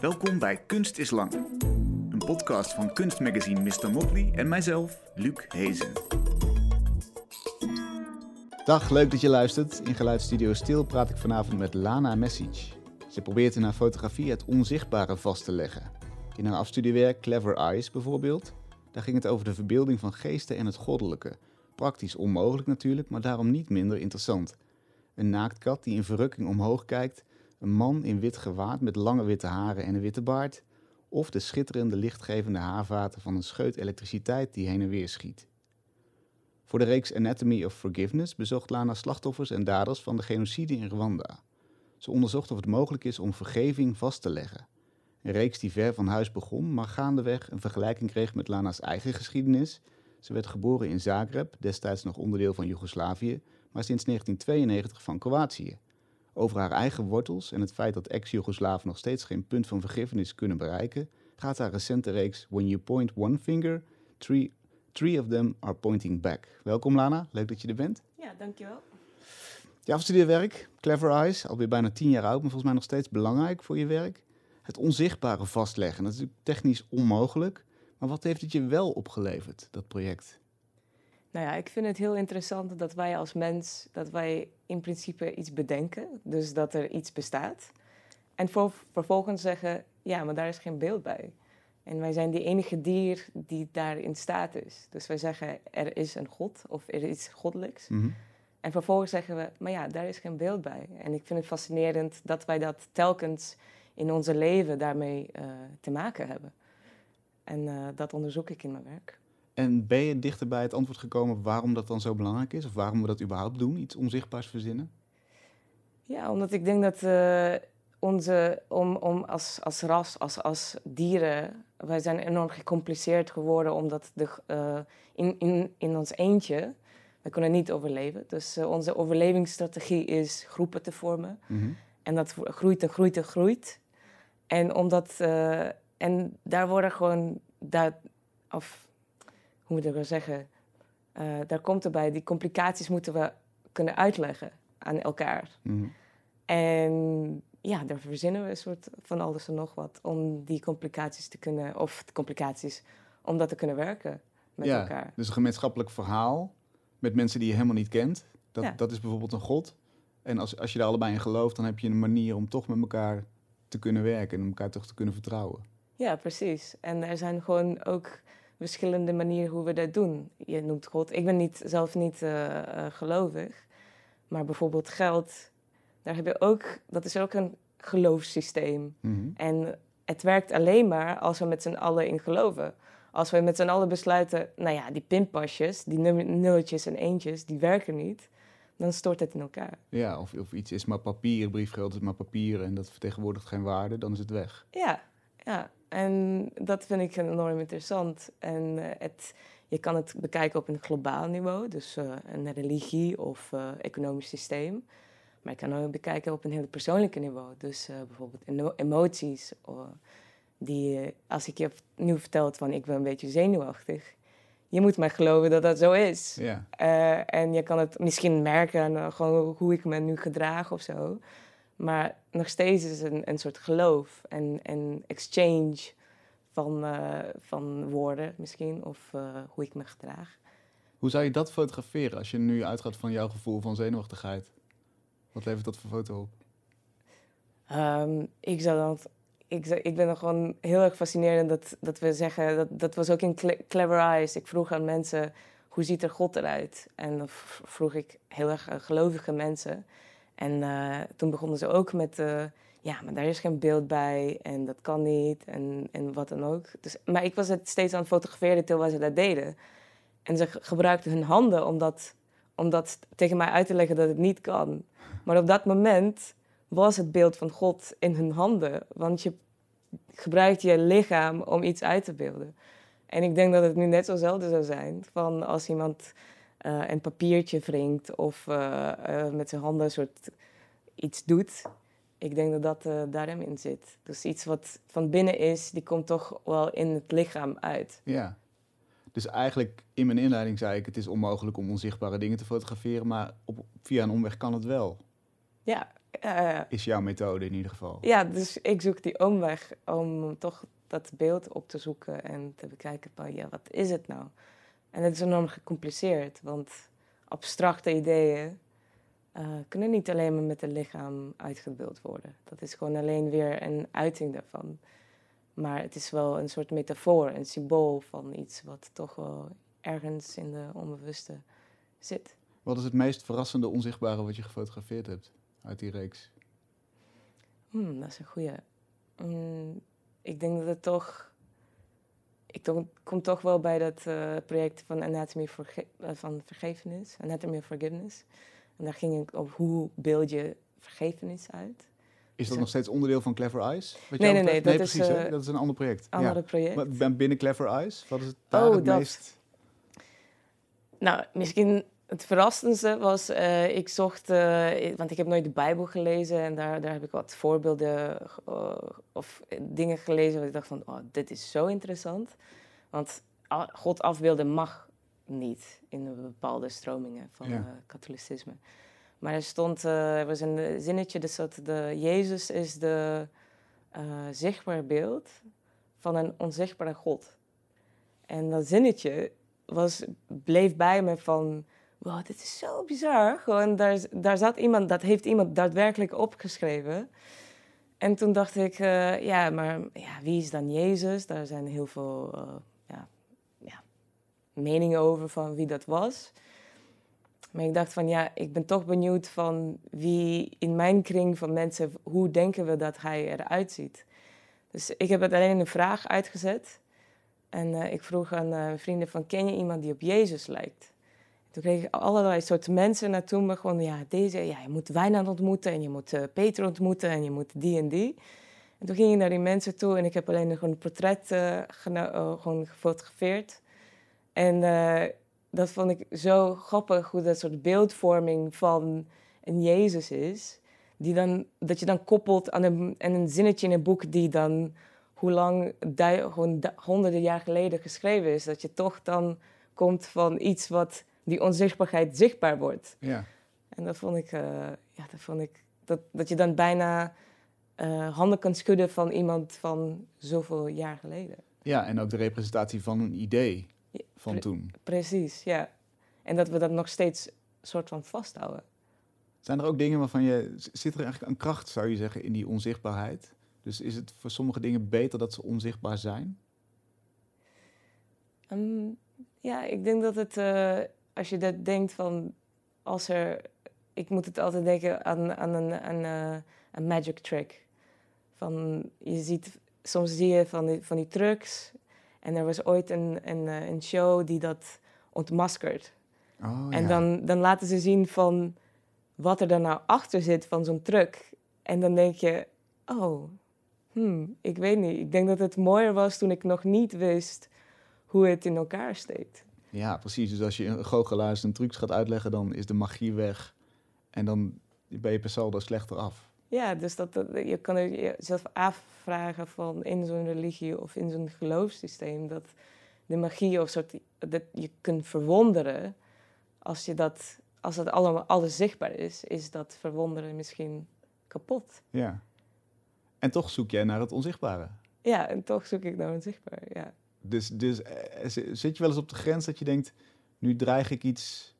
Welkom bij Kunst is Lang. Een podcast van kunstmagazine Mr. Motley en mijzelf, Luc Hezen. Dag, leuk dat je luistert. In Geluidsstudio Stil praat ik vanavond met Lana Message. Ze probeert in haar fotografie het onzichtbare vast te leggen. In haar afstudiewerk Clever Eyes bijvoorbeeld, daar ging het over de verbeelding van geesten en het goddelijke. Praktisch onmogelijk natuurlijk, maar daarom niet minder interessant. Een naaktkat die in verrukking omhoog kijkt, een man in wit gewaad met lange witte haren en een witte baard, of de schitterende lichtgevende haarvaten van een scheut elektriciteit die heen en weer schiet. Voor de reeks Anatomy of Forgiveness bezocht Lana slachtoffers en daders van de genocide in Rwanda. Ze onderzocht of het mogelijk is om vergeving vast te leggen. Een reeks die ver van huis begon, maar gaandeweg een vergelijking kreeg met Lana's eigen geschiedenis. Ze werd geboren in Zagreb, destijds nog onderdeel van Joegoslavië, maar sinds 1992 van Kroatië. Over haar eigen wortels en het feit dat ex-Joegoslaven nog steeds geen punt van vergiffenis kunnen bereiken, gaat haar recente reeks When You Point One Finger, Three, three of Them Are Pointing Back. Welkom Lana, leuk dat je er bent. Ja, dankjewel. Je afstudeerwerk, Clever Eyes, alweer bijna tien jaar oud, maar volgens mij nog steeds belangrijk voor je werk. Het onzichtbare vastleggen, dat is natuurlijk technisch onmogelijk. Maar wat heeft het je wel opgeleverd, dat project? Nou ja, ik vind het heel interessant dat wij als mens, dat wij in principe iets bedenken, dus dat er iets bestaat. En voor, vervolgens zeggen, ja, maar daar is geen beeld bij. En wij zijn die enige dier die daar in staat is. Dus wij zeggen, er is een God of er is iets goddelijks. Mhm. En vervolgens zeggen we, maar ja, daar is geen beeld bij. En ik vind het fascinerend dat wij dat telkens in onze leven daarmee eh, te maken hebben. En eh, dat onderzoek ik in mijn werk. En ben je dichter bij het antwoord gekomen waarom dat dan zo belangrijk is? Of waarom we dat überhaupt doen, iets onzichtbaars verzinnen? Ja, omdat ik denk dat eh, onze, om, om als, als ras, als, als dieren, wij zijn enorm gecompliceerd geworden omdat de, eh, in, in, in ons eentje, we kunnen niet overleven. Dus eh, onze overlevingsstrategie is groepen te vormen. Mhm. En dat groeit en groeit en groeit. En, omdat, en daar worden gewoon, daar, of hoe moet ik wel zeggen, eh, daar komt erbij, die complicaties moeten we kunnen uitleggen aan elkaar. Mhm. En ja, daar verzinnen we een soort van alles en nog wat om die complicaties te kunnen, of de complicaties, om dat te kunnen werken met ja, elkaar. dus een gemeenschappelijk verhaal met mensen die je helemaal niet kent. Dat, Ja. dat is bijvoorbeeld een god. En als, als je daar allebei in gelooft, dan heb je een manier om toch met elkaar te kunnen werken en elkaar toch te kunnen vertrouwen. Ja, precies. En er zijn gewoon ook verschillende manieren hoe we dat doen. Je noemt God. Ik ben niet, zelf niet eh, eh, gelovig. Maar bijvoorbeeld geld, daar heb je ook, dat is ook een geloofssysteem. Mhm. En het werkt alleen maar als we met z'n allen in geloven. Als we met z'n allen besluiten, nou ja, die pinpasjes, die nulletjes en eentjes, die werken niet. Dan stort het in elkaar. Ja, of, of iets is maar papier, briefgeld is maar papier en dat vertegenwoordigt geen waarde, dan is het weg. Ja, ja. En dat vind ik enorm interessant. En eh, het, je kan het bekijken op een globaal niveau, dus eh, een religie of eh, economisch systeem. Maar je kan ook bekijken op een heel persoonlijke niveau. Dus bijvoorbeeld emoties. die, als ik je nu vertel van ik ben een beetje zenuwachtig. Je moet mij geloven dat dat zo is. En je kan het misschien merken aan gewoon hoe ik me nu gedraag of zo. Maar nog steeds is het een, een soort geloof en, en exchange van, eh, van woorden misschien, of eh, hoe ik me gedraag. Hoe zou je dat fotograferen als je nu uitgaat van jouw gevoel van zenuwachtigheid? Wat levert dat voor foto op? Ehm, ik, zou dan, ik, ik ben dan gewoon heel erg fascinerend dat, dat we zeggen, dat, dat was ook in Cle- Clever Eyes. Ik vroeg aan mensen, hoe ziet er God eruit? En dan vroeg ik heel erg gelovige mensen. En eh, toen begonnen ze ook met, eh, ja, maar daar is geen beeld bij en dat kan niet en, en wat dan ook. Dus, maar ik was het steeds aan het fotograferen terwijl ze dat deden. En ze ge- gebruikten hun handen om dat, om dat tegen mij uit te leggen dat het niet kan. Maar op dat moment was het beeld van God in hun handen. Want je gebruikt je lichaam om iets uit te beelden. En ik denk dat het nu net zozelfde zou zijn. Van als iemand eh, een papiertje wringt of eh, eh, met zijn handen een soort iets doet. Ik denk dat dat daarin in zit. Dus iets wat van binnen is, die komt toch wel in het lichaam uit. Ja. Dus eigenlijk in mijn inleiding zei ik, het is onmogelijk om onzichtbare dingen te fotograferen, maar op, via een omweg kan het wel. Ja, Is jouw methode in ieder geval. ja, dus ik zoek die omweg om toch dat beeld op te zoeken en te bekijken van, ja, wat is het nou? En het is enorm gecompliceerd, want abstracte ideeën eh, kunnen niet alleen maar met het lichaam uitgebeeld worden. Dat is gewoon alleen weer een uiting daarvan. Maar het is wel een soort metafoor, een symbool van iets wat toch wel ergens in de onbewuste zit. Wat is het meest verrassende onzichtbare wat je gefotografeerd hebt uit die reeks? Hmm, dat is een goeie. Hmm, ik denk dat het toch... Ik to- kom toch wel bij dat eh, project van Anatomy for eh, van Vergevenis. Anatomy of Forgiveness. En daar ging ik op hoe beeld je vergevenis uit. Is dat Zo. nog steeds onderdeel van Clever Eyes? Wat Nee, nee, nee, dat is, precies. hè? eh, Dat is een ander project. Andere ja. project. Maar ben- binnen Clever Eyes, wat is het daar Oh, het dat. meest... Nou, misschien het verrassendste was, eh, ik zocht, eh, want ik heb nooit de Bijbel gelezen en daar, daar heb ik wat voorbeelden eh, of dingen gelezen waar ik dacht van, oh, dit is zo interessant. Want God afbeelden mag niet in de bepaalde stromingen van Ja. katholicisme. Maar er stond, er was een zinnetje, dus dat de Jezus is de zichtbaar beeld van een onzichtbare God. En dat zinnetje was, bleef bij me van, wow, dit is zo bizar. Gewoon, daar, daar zat iemand, dat heeft iemand daadwerkelijk opgeschreven. En toen dacht ik, eh, ja, maar ja, wie is dan Jezus? Daar zijn heel veel eh, ja, ja, meningen over van wie dat was. Maar ik dacht van, ja, ik ben toch benieuwd van wie in mijn kring van mensen, hoe denken we dat hij eruit ziet? Dus ik heb het alleen een vraag uitgezet. En eh, ik vroeg aan vrienden van, ken je iemand die op Jezus lijkt? Toen kreeg ik allerlei soorten mensen naartoe me gewoon, ja, deze, ja, je moet Wijnand ontmoeten en je moet eh, Peter ontmoeten en je moet die en die. En toen ging ik naar die mensen toe en ik heb alleen nog een portret eh, eh, gewoon gefotografeerd. En dat vond ik zo grappig, hoe dat soort beeldvorming van een Jezus is. Die dan, dat je dan koppelt aan een, aan een zinnetje in een boek die dan hoe lang gewoon honderden jaar geleden geschreven is. Dat je toch dan komt van iets wat die onzichtbaarheid zichtbaar wordt. Ja. En dat vond ik, eh, ja, dat vond ik, dat, dat je dan bijna eh, handen kan schudden van iemand van zoveel jaar geleden. ja, en ook de representatie van een idee Ja, van pre- toen. Precies, ja. En dat we dat nog steeds soort van vasthouden. Zijn er ook dingen waarvan je... Zit er eigenlijk een kracht, zou je zeggen, in die onzichtbaarheid? Dus is het voor sommige dingen beter dat ze onzichtbaar zijn? Ehm, ja, ik denk dat het, eh, als je dat denkt van, als er, ik moet het altijd denken aan, aan een, aan, eh, een magic trick. Van, je ziet, soms zie je van die, van die trucs en er was ooit een, een, eh, een show die dat ontmaskert. Oh, En ja. dan, dan laten ze zien van wat er dan nou achter zit van zo'n truc. En dan denk je, oh, hmm, ik weet niet. Ik denk dat het mooier was toen ik nog niet wist hoe het in elkaar steekt. Ja, precies. Dus als je een goochelaar een trucs gaat uitleggen, dan is de magie weg. En dan ben je per saldo slechter af. Ja, dus dat, dat- je kan jezelf afvragen van in zo'n religie of in zo'n geloofssysteem dat de magie of soort dat je kunt verwonderen als je dat als dat allemaal alles zichtbaar is, is dat verwonderen misschien kapot. Ja. En toch zoek jij naar het onzichtbare. Ja, en toch zoek ik naar een zichtbaar. Ja. Dus, dus eh, zi- zit je wel eens op de grens dat je denkt, nu dreig ik iets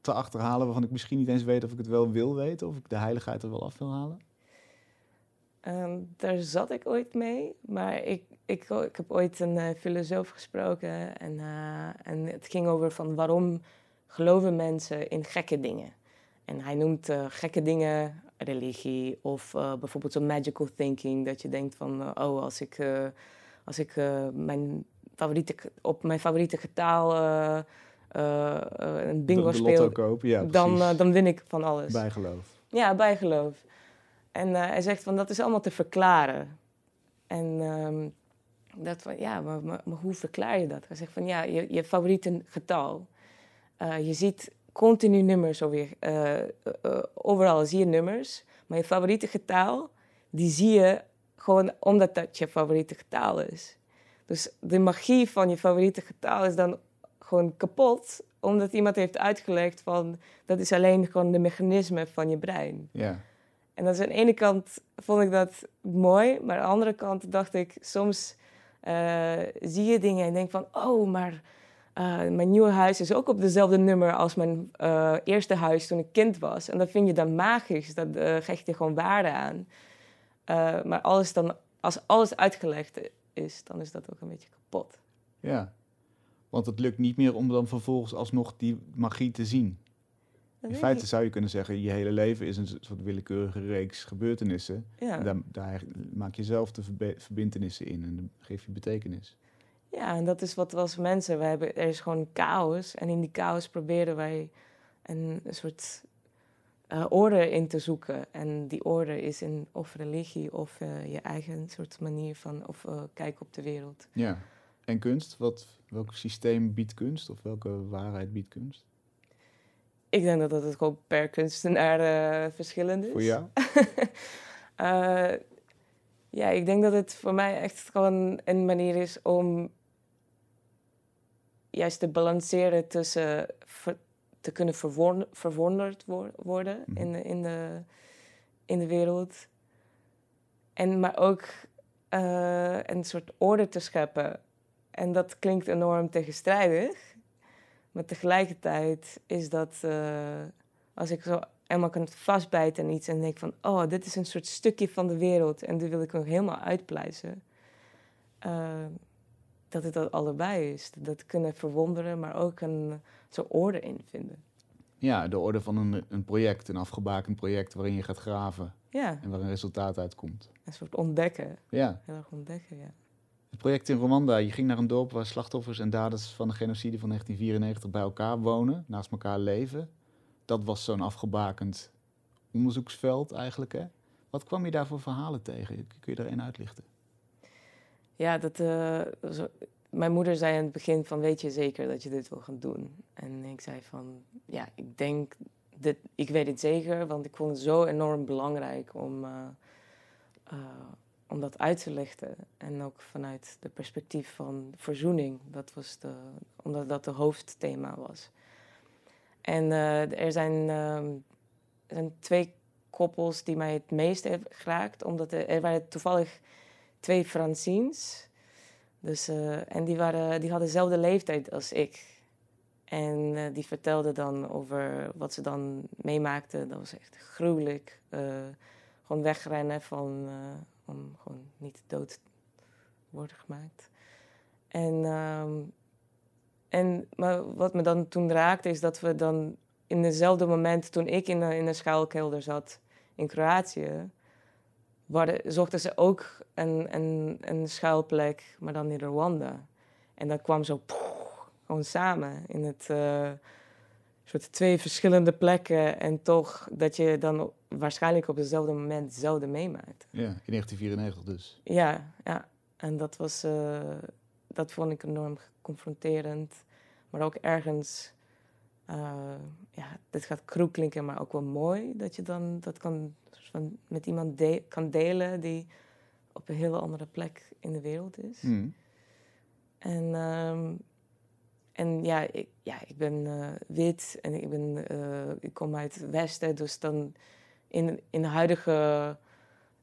te achterhalen waarvan ik misschien niet eens weet of ik het wel wil weten, of ik de heiligheid er wel af wil halen? Ehm, daar zat ik ooit mee, maar ik, ik, ik heb ooit een eh, filosoof gesproken en, eh, en het ging over van waarom geloven mensen in gekke dingen. En hij noemt eh, gekke dingen religie of eh, bijvoorbeeld zo'n magical thinking, dat je denkt van, eh, oh, als ik, eh, als ik eh, mijn favoriete, op mijn favoriete getaal eh, eh, een bingo de, de speel, ja, dan, dan win ik van alles. Bijgeloof. Ja, bijgeloof. En hij zegt van dat is allemaal te verklaren. En ehm, dat van ja, maar, maar, maar hoe verklaar je dat? Hij zegt van ja, je, je favoriete getal. Je ziet continu nummers alweer. overal zie je nummers. Maar je favoriete getal, die zie je gewoon omdat dat je favoriete getal is. Dus de magie van je favoriete getal is dan gewoon kapot. Omdat iemand heeft uitgelegd van dat is alleen gewoon de mechanisme van je brein. Ja. En aan de ene kant vond ik dat mooi, maar aan de andere kant dacht ik soms uh, zie je dingen en denk van, oh, maar uh, mijn nieuwe huis is ook op dezelfde nummer als mijn uh, eerste huis toen ik kind was. En dat vind je dan magisch, dat geeft je gewoon waarde aan. Maar alles dan, als alles uitgelegd is, dan is dat ook een beetje kapot. Ja, want het lukt niet meer om dan vervolgens alsnog die magie te zien. In feite zou je kunnen zeggen, je hele leven is een soort willekeurige reeks gebeurtenissen. Ja. Daar, daar, maak je zelf de verbindenissen in en dan geef je betekenis. Ja, en dat is wat we als mensen, wij hebben, er is gewoon chaos. En in die chaos proberen wij een, een soort uh, orde in te zoeken. En die orde is in of religie of uh, je eigen soort manier van of uh, kijken op de wereld. Ja, en kunst? Wat, welk systeem biedt kunst of welke waarheid biedt kunst? Ik denk dat het gewoon per kunstenaar verschillend is. Voor jou? ja, ik denk dat het voor mij echt gewoon een manier is om juist te balanceren tussen te kunnen verwonderd worden mhm. in, de, in, de, in de wereld. En, maar ook uh, een soort orde te scheppen. En dat klinkt enorm tegenstrijdig. Maar tegelijkertijd is dat, uh, als ik zo eenmaal kan vastbijten en iets en denk van, oh, dit is een soort stukje van de wereld en die wil ik nog helemaal uitpluizen. Uh, dat het dat allebei is. Dat kunnen verwonderen, maar ook een soort orde in vinden. Ja, de orde van een, een project, een afgebakend project waarin je gaat graven. Ja. En waar een resultaat uitkomt. Een soort ontdekken. Ja. Heel erg ontdekken, ja. Het project in Rwanda, je ging naar een dorp waar slachtoffers en daders van de genocide van 1994 bij elkaar wonen, naast elkaar leven. Dat was zo'n afgebakend onderzoeksveld eigenlijk. Hè? Wat kwam je daar voor verhalen tegen? Kun je daar een uitlichten? Ja, dat, uh, mijn moeder zei in het begin van, weet je zeker dat je dit wil gaan doen? En ik zei van, ja, ik denk, dit, ik weet het zeker, want ik vond het zo enorm belangrijk om... Uh, uh, om dat uit te lichten. En ook vanuit de perspectief van verzoening. Dat was de, omdat dat de hoofdthema was. En zijn, uh, er zijn twee koppels die mij het meest hebben geraakt. Omdat er, er waren toevallig twee Francines. Dus, uh, en die, waren, die hadden dezelfde leeftijd als ik. En uh, die vertelden dan over wat ze dan meemaakten. Dat was echt gruwelijk. gewoon wegrennen van om gewoon niet dood te worden gemaakt. En, ehm, en maar wat me dan toen raakte, is dat we dan in dezelfde moment, toen ik in de, in de schuilkelder zat in Kroatië, waren, zochten ze ook een, een, een schuilplek, maar dan in Rwanda. En dat kwam zo gewoon samen in het. Uh, soort twee verschillende plekken en toch dat je dan waarschijnlijk op hetzelfde moment hetzelfde meemaakt. Ja, in 1994 dus. Ja, ja. En dat was, uh, dat vond ik enorm confronterend, maar ook ergens, uh, ja, dit gaat kroek klinken, maar ook wel mooi dat je dan dat kan van, met iemand de kan delen die op een hele andere plek in de wereld is. Mm. En um, en ja, ik, ja, ik ben uh, wit en ik, ben, uh, ik kom uit het Westen. Dus dan in, in de huidige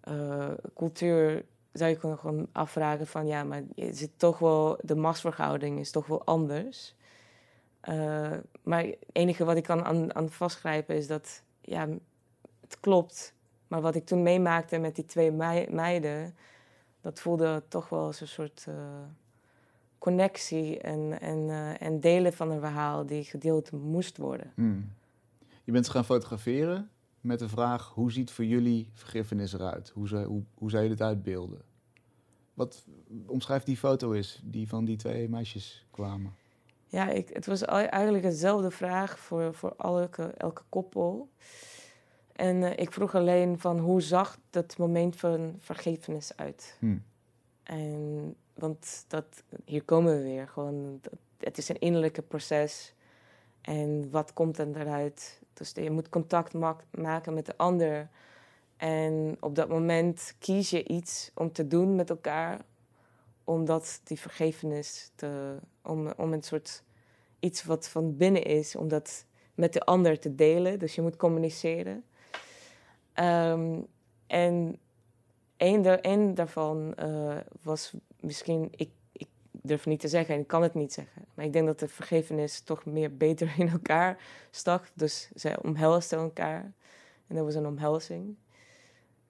uh, cultuur zou je gewoon afvragen van... ja, maar is het toch wel, de machtsverhouding is toch wel anders. Maar het enige wat ik kan aan, aan vastgrijpen is dat... ja, het klopt. Maar wat ik toen meemaakte met die twee meiden... dat voelde toch wel als een soort connectie en, en, uh, en delen van een verhaal die gedeeld moest worden. Hmm. Je bent gaan fotograferen met de vraag: hoe ziet voor jullie vergiffenis eruit? Hoe zou, hoe, hoe je dit uitbeelden? Wat omschrijft die foto eens, die van die twee meisjes kwamen? Ja, ik, het was eigenlijk dezelfde vraag voor, voor elke, elke koppel. En uh, ik vroeg alleen van hoe zag dat moment van vergiffenis uit? Hmm. En want dat, hier komen we weer. Gewoon, het is een innerlijke proces. En wat komt er eruit? Dus je moet contact maken met de ander. En op dat moment kies je iets om te doen met elkaar. Omdat die vergevenis te. Om, om een soort iets wat van binnen is, om dat met de ander te delen. Dus je moet communiceren. Ehm, en één, da één daarvan uh, was misschien, ik, ik durf niet te zeggen en ik kan het niet zeggen. Maar ik denk dat de vergevenis toch meer beter in elkaar stak. Dus zij omhelsten elkaar. En dat was een omhelzing.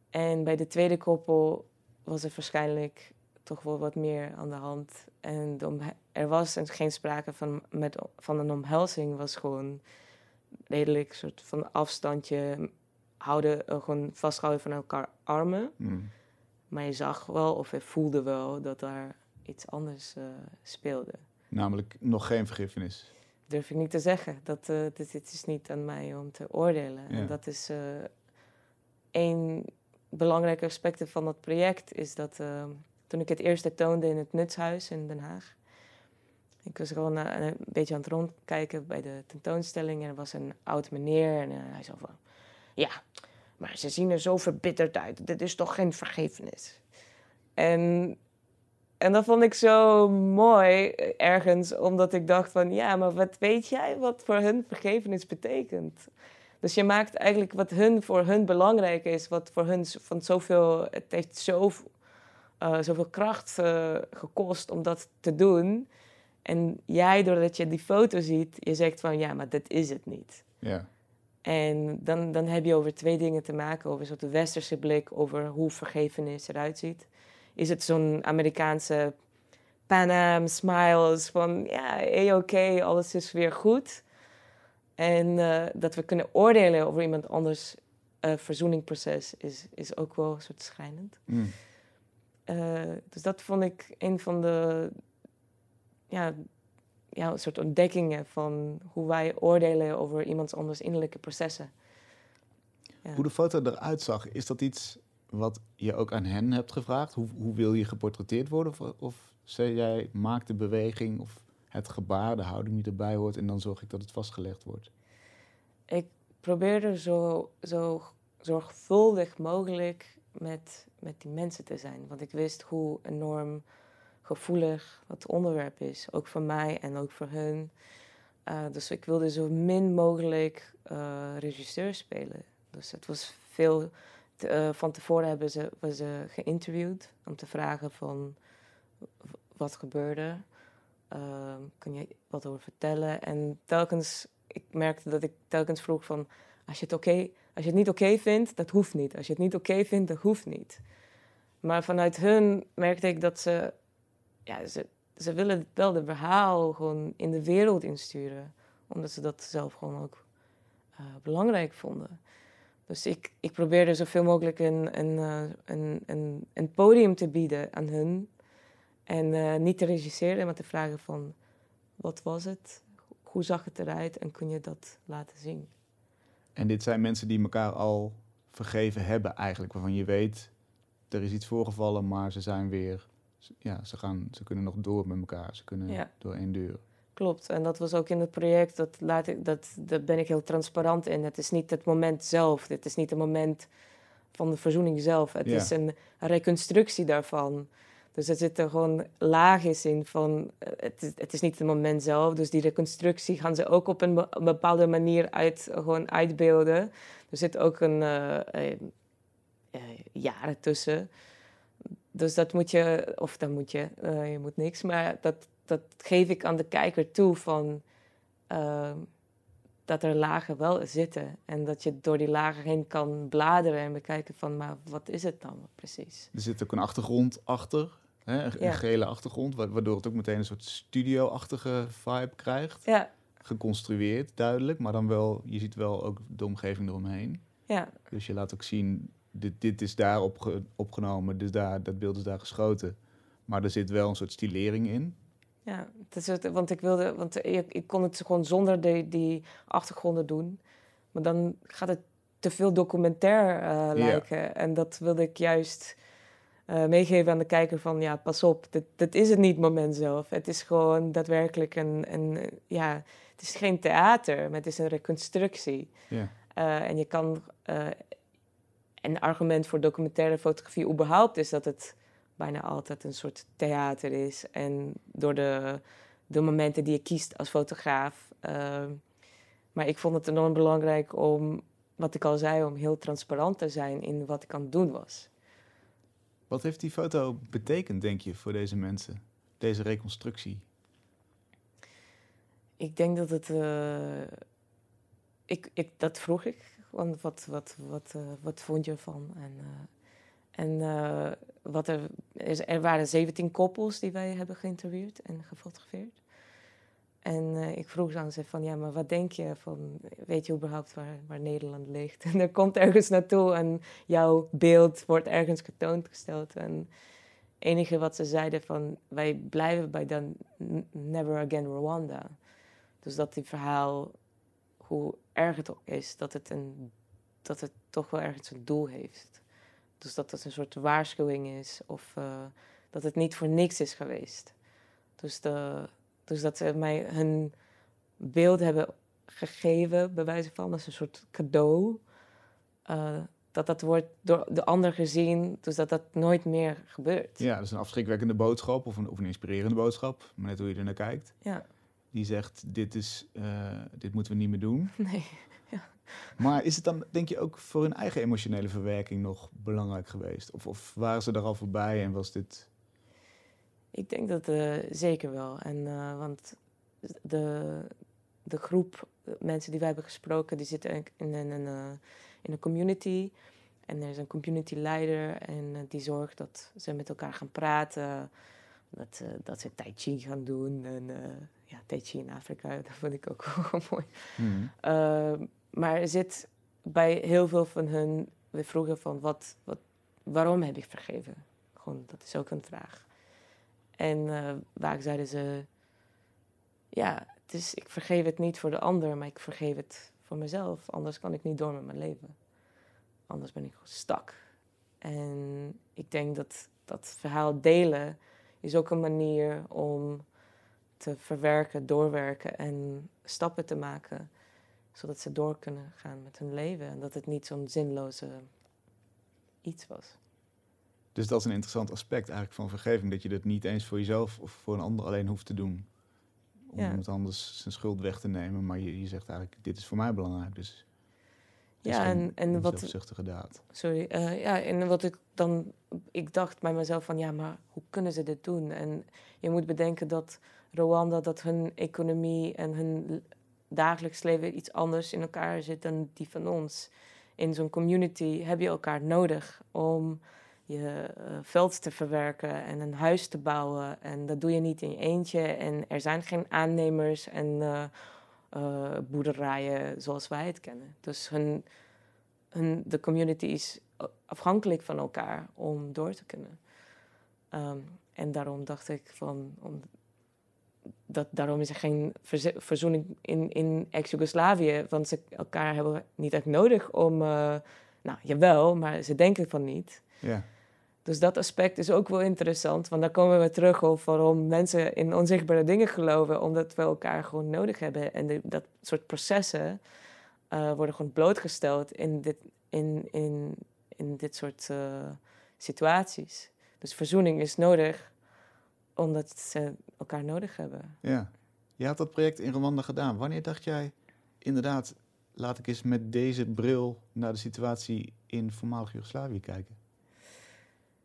En bij de tweede koppel was er waarschijnlijk toch wel wat meer aan de hand. En er was geen sprake van, met, van een omhelzing, was gewoon redelijk soort van afstandje houden, uh, gewoon vasthouden van elkaar armen. Mm. Maar je zag wel of je voelde wel dat daar iets anders uh, speelde. Namelijk nog geen vergiffenis. Durf ik niet te zeggen. Dat, uh, dit, is niet aan mij om te oordelen. En dat is één belangrijke aspect van dat project. Is dat toen ik het eerste toonde in het Nutshuis in Den Haag. Ik was gewoon een beetje aan het rondkijken bij de tentoonstelling. En er was een oud meneer en hij zei van... Ja, maar ze zien er zo verbitterd uit. Dit is toch geen vergevenis? En, en dat vond ik zo mooi ergens, omdat ik dacht van... Ja, maar wat weet jij wat voor hun vergevenis betekent? Dus je maakt eigenlijk wat hun voor hun belangrijk is, wat voor hun van zoveel... Het heeft zo, uh, zoveel kracht uh, gekost om dat te doen... En jij, doordat je die foto ziet, je zegt van ja, maar dat is het niet. Ja. En dan, dan heb je over twee dingen te maken. Over zo'n westerse blik over hoe vergevenis eruit ziet. Is het zo'n Amerikaanse Pan smiles van ja, hey, oké, alles is weer goed. En uh, dat we kunnen oordelen over iemand anders uh, verzoeningproces is, is ook wel een soort schrijnend. Mm. Uh, dus dat vond ik een van de ja, ja, een soort ontdekkingen van hoe wij oordelen over iemands anders innerlijke processen. Ja. Hoe de foto eruit zag, is dat iets wat je ook aan hen hebt gevraagd? Hoe, hoe wil je geportretteerd worden? Of, of zei jij, maak de beweging of het gebaar, de houding die erbij hoort... en dan zorg ik dat het vastgelegd wordt? Ik probeerde zo, zo zorgvuldig mogelijk met, met die mensen te zijn. Want ik wist hoe enorm gevoelig het onderwerp is. Ook voor mij en ook voor hun. Uh, dus ik wilde zo min mogelijk uh, regisseur spelen. Dus het was veel. Te, uh, van tevoren hebben ze, we ze geïnterviewd om te vragen van wat gebeurde. kun je wat over vertellen? En telkens, ik merkte dat ik telkens vroeg van als je het, als je het niet oké vindt, dat hoeft niet. Als je het niet oké vindt, dat hoeft niet. Maar vanuit hun merkte ik dat ze ja, ze, ze willen wel de verhaal gewoon in de wereld insturen. Omdat ze dat zelf gewoon ook uh, belangrijk vonden. Dus ik, ik probeerde zoveel mogelijk een, een, uh, een, een, een, podium te bieden aan hun. En uh, niet te regisseren, maar te vragen van... Wat was het? Hoe zag het eruit? En kun je dat laten zien? En dit zijn mensen die elkaar al vergeven hebben eigenlijk. Waarvan je weet, er is iets voorgevallen, maar ze zijn weer ja, ze, gaan, ze kunnen nog door met elkaar. Ze kunnen door één deur. Klopt, en dat was ook in het project, dat, laat ik, dat, daar ben ik heel transparant in. Het is niet het moment zelf, het is niet het moment van de verzoening zelf. Het is een reconstructie daarvan. Dus er zitten gewoon laagjes in van, eh, het is, niet het moment zelf. Dus die reconstructie gaan ze ook op een, bepaalde manier uit, gewoon uitbeelden. Er zit ook een uh, uh, jaren tussen. Dus dat moet je, of dan moet je, je moet niks, maar dat, dat geef ik aan de kijker toe van uh, dat er lagen wel zitten. En dat je door die lagen heen kan bladeren en bekijken van, maar wat is het dan precies? Er zit ook een achtergrond achter, hè? een gele achtergrond, waardoor het ook meteen een soort studio-achtige vibe krijgt. Ja. Geconstrueerd, duidelijk, maar dan wel, je ziet wel ook de omgeving eromheen. Ja. Dus je laat ook zien dit, dit is daar opge opgenomen, dus daar, dat beeld is daar geschoten. Maar er zit wel een soort stilering in. Ja, het is het, want ik wilde, want ik, ik kon het gewoon zonder die, die achtergronden doen. Maar dan gaat het te veel documentair uh, lijken. En dat wilde ik juist uh, meegeven aan de kijker van, ja, pas op, dit, dit is het niet moment zelf. Het is gewoon daadwerkelijk een, een ja, het is geen theater, maar het is een reconstructie. Uh, en je kan een argument voor documentaire fotografie überhaupt is dat het bijna altijd een soort theater is. En door de, de momenten die je kiest als fotograaf. Maar ik vond het enorm belangrijk om wat ik al zei, om heel transparant te zijn in wat ik aan het doen was. Wat heeft die foto betekend, denk je, voor deze mensen? Deze reconstructie? Ik denk dat het. eh, ik, ik, dat vroeg ik. Want wat, wat, wat, eh, wat vond je ervan? En, eh, en wat er, er waren 17 koppels die wij hebben geïnterviewd en gefotografeerd. En eh, ik vroeg aan ze van, ja, maar wat denk je van, weet je überhaupt waar, waar Nederland ligt? En er komt ergens naartoe en jouw beeld wordt ergens getoond En het enige wat ze zeiden van, wij blijven bij dan Never Again Rwanda. Dus dat die verhaal, hoe erg het ook is, dat het, een, dat het toch wel ergens een doel heeft. Dus dat het een soort waarschuwing is of eh, dat het niet voor niks is geweest. Dus, de, dus dat ze mij hun beeld hebben gegeven, bij wijze van, als een soort cadeau. eh, dat dat wordt door de ander gezien, dus dat dat nooit meer gebeurt. Ja, dat is een afschrikwekkende boodschap of een, of een inspirerende boodschap, maar net hoe je er naar kijkt. Ja, Die zegt, dit, is, eh, dit moeten we niet meer doen. nee. Maar is het dan, denk je, ook voor hun eigen emotionele verwerking nog belangrijk geweest? Of, of waren ze er al voorbij en was dit... Ik denk dat eh, zeker wel. En, eh, want de, de groep mensen die wij hebben gesproken, die zitten in, in, een- eh, in een community. En er is een community leider en eh, die zorgt dat ze met elkaar gaan praten. Dat, eh, dat ze tai chi gaan doen. En eh, ja, tai chi in Afrika, dat vond ik ook wel mooi. Hmm. Uh, maar er zit bij heel veel van hun, we vroegen van wat, wat, waarom heb ik vergeven? Gewoon, dat is ook een vraag. En eh, vaak zeiden ze, ja, het is, ik vergeef het niet voor de ander, maar ik vergeef het voor mezelf. Anders kan ik niet door met mijn leven. Anders ben ik stak. En ik denk dat dat verhaal delen is ook een manier om te verwerken, doorwerken en stappen te maken zodat ze door kunnen gaan met hun leven. En dat het niet zo'n zinloze iets was. Dus dat is een interessant aspect eigenlijk van vergeving. Dat je dat niet eens voor jezelf of voor een ander alleen hoeft te doen. Om Ja. iemand anders zijn schuld weg te nemen. Maar je, je zegt eigenlijk, dit is voor mij belangrijk. Dus het Ja, en, en wat, zelfzuchtige daad. sorry, eh, ja, en wat ik dan, ik dacht bij mezelf van, ja, maar hoe kunnen ze dit doen? En je moet bedenken dat Rwanda, dat hun economie en hun dagelijks leven iets anders in elkaar zit dan die van ons. In zo'n community heb je elkaar nodig om je eh, veld te verwerken en een huis te bouwen. En dat doe je niet in je eentje. En er zijn geen aannemers en eh, eh, boerderijen zoals wij het kennen. Dus hun, hun, de community is afhankelijk van elkaar om door te kunnen. Ehm, en daarom dacht ik van, om, dat, daarom is er geen verzoening in, in ex-Jugoslavië. Want ze elkaar hebben niet echt nodig om, nou jawel, maar ze denken van niet. Ja. Dus dat aspect is ook wel interessant, want dan komen we terug op waarom mensen in onzichtbare dingen geloven, omdat we elkaar gewoon nodig hebben. En dat soort processen eh, worden gewoon blootgesteld in dit, in, in, in dit soort eh, situaties. Dus verzoening is nodig, omdat ze elkaar nodig hebben. ja. Je had dat project in Rwanda gedaan. Wanneer dacht jij, inderdaad, laat ik eens met deze bril naar de situatie in voormalig Joegoslavië kijken?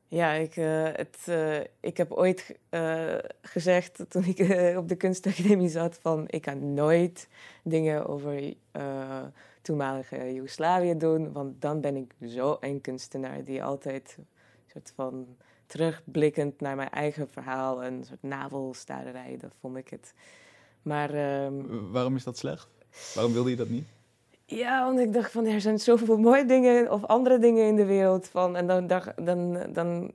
Ja, ik, eh, het, eh, ik heb ooit eh, gezegd toen ik op de kunstacademie zat van ik ga nooit dingen over toenmalige Joegoslavië doen, want dan ben ik zo een kunstenaar die altijd een soort van terugblikkend naar mijn eigen verhaal en een soort navelstaarderij, dat vond ik het. Maar ehm, Waarom is dat slecht? Waarom wilde je dat niet? Ja, want ik dacht van er zijn zoveel mooie dingen of andere dingen in de wereld van. En dan, dan, dan, dan,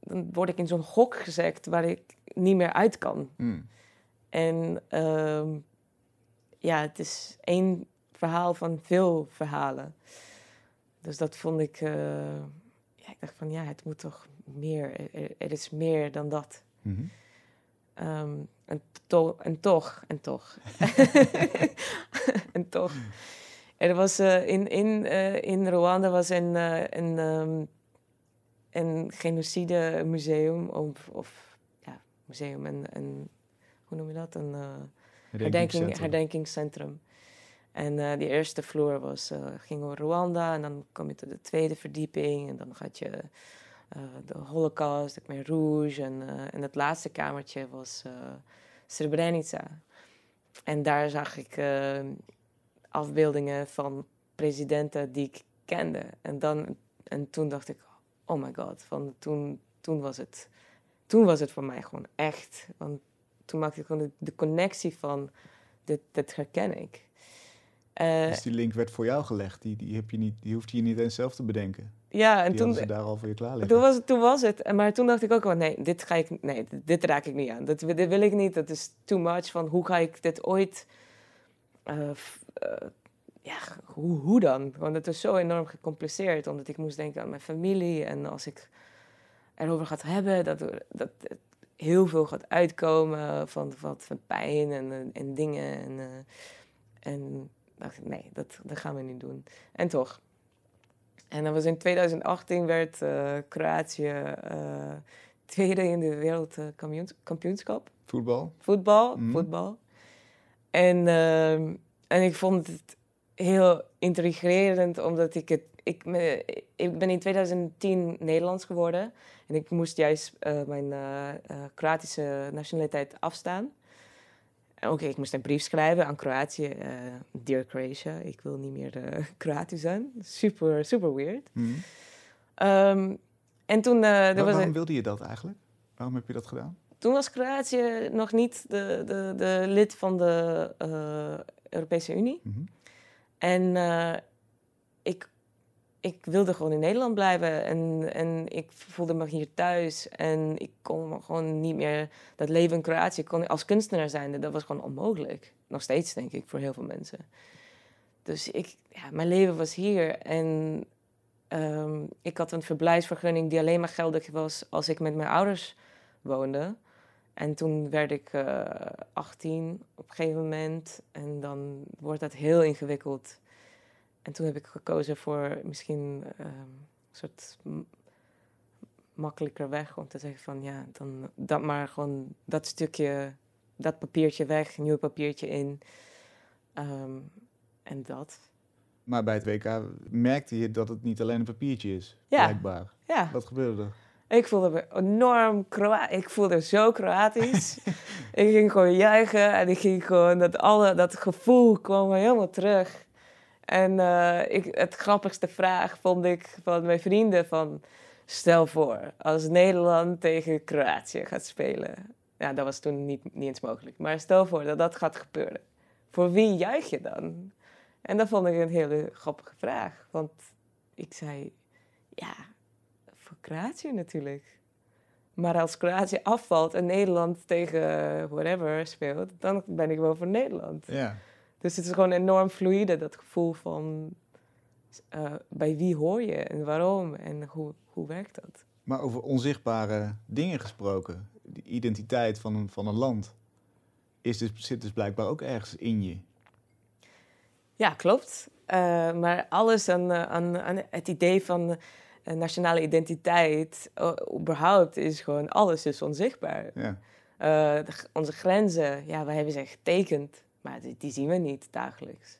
dan word ik in zo'n hok gezet waar ik niet meer uit kan. Hmm. En ehm, ja, het is één verhaal van veel verhalen. Dus dat vond ik. eh, ja, ik dacht van ja, het moet toch meer. Er, er is meer dan dat. Mhm. Ehm, en, to- en toch, en toch. en toch. Er was eh, in, in, eh, in Rwanda was een, eh, een, ehm, een genocide museum, of, of ja, museum, een, een, hoe noem je dat? Een herdenking, Herdenkingscentrum. En die eerste vloer was, ging over Rwanda en dan kom je tot de tweede verdieping en dan had je de Holocaust, de Khmer Rouge en, en het laatste kamertje was Srebrenica. En daar zag ik afbeeldingen van presidenten die ik kende. En, dan, en toen dacht ik, oh my god, van toen, toen, was het, toen was het voor mij gewoon echt. Want toen maakte ik gewoon de, de connectie van, dit, dit herken ik. Uh, dus die link werd voor jou gelegd, die, die, heb je niet, die hoefde je niet eens zelf te bedenken. Ja, en die toen ze daar al voor je klaar liggen. Toen was, het, toen was het, maar toen dacht ik ook wel, nee, dit ga ik, nee, dit raak ik niet aan. Dat, dit wil ik niet, dat is too much. Van hoe ga ik dit ooit, ja, hoe, hoe dan? Want het was zo enorm gecompliceerd, omdat ik moest denken aan mijn familie. En als ik erover gaat hebben, dat, dat het heel veel gaat uitkomen van, wat van pijn en, en dingen. En, en dacht ik, nee, dat, dat gaan we niet doen. En toch. En dat was in 2018 werd uh, Kroatië uh, tweede in de wereldkampioenschap. Voetbal? Voetbal, mm. voetbal. En, uh, en ik vond het heel intrigerend, omdat ik het... Ik, ik ben in 2010 Nederlands geworden. En ik moest juist uh, mijn Kroatische nationaliteit afstaan. Oké, ik moest een brief schrijven aan Kroatië. Dear Croatia, ik wil niet meer Kroatisch zijn. Super, super weird. Mm. Um, en toen... Waar, was waarom wilde je dat eigenlijk? Waarom heb je dat gedaan? Toen was Kroatië nog niet de, de, de lid van de Europese Unie. Mm -hmm. En ik ik wilde gewoon in Nederland blijven en, en ik voelde me hier thuis. En ik kon gewoon niet meer dat leven in Kroatië kon als kunstenaar zijn. Dat was gewoon onmogelijk. Nog steeds, denk ik, voor heel veel mensen. Dus ik, ja, mijn leven was hier en um, ik had een verblijfsvergunning die alleen maar geldig was als ik met mijn ouders woonde. En toen werd ik uh, 18 op een gegeven moment en dan wordt dat heel ingewikkeld. En toen heb ik gekozen voor misschien um, een soort makkelijker weg om te zeggen van ja, dan dat maar gewoon dat stukje, dat papiertje weg, nieuw papiertje in. Um, en dat. Maar bij het WK merkte je dat het niet alleen een papiertje is, ja. blijkbaar. Ja. Wat gebeurde er? Ik voelde me enorm Kroatisch. Ik voelde zo Kroatisch. ik ging gewoon juichen en ik ging gewoon dat alle dat gevoel kwam helemaal terug. En uh, ik, het grappigste vraag vond ik van mijn vrienden van... Stel voor, als Nederland tegen Kroatië gaat spelen. Ja, dat was toen niet, niet eens mogelijk. Maar stel voor dat dat gaat gebeuren. Voor wie juich je dan? En dat vond ik een hele grappige vraag. Want ik zei, ja, voor Kroatië natuurlijk. Maar als Kroatië afvalt en Nederland tegen whatever speelt, dan ben ik wel voor Nederland. Ja. Dus het is gewoon enorm fluide, dat gevoel van uh, bij wie hoor je en waarom en hoe, hoe werkt dat? Maar over onzichtbare dingen gesproken, de identiteit van een, van een land, is dus, zit dus blijkbaar ook ergens in je. Ja, klopt. Uh, maar alles aan, aan, aan, het idee van nationale identiteit, überhaupt, is gewoon alles is onzichtbaar. Ja. De, onze grenzen, ja, wij hebben ze getekend. Maar die, die zien we niet dagelijks.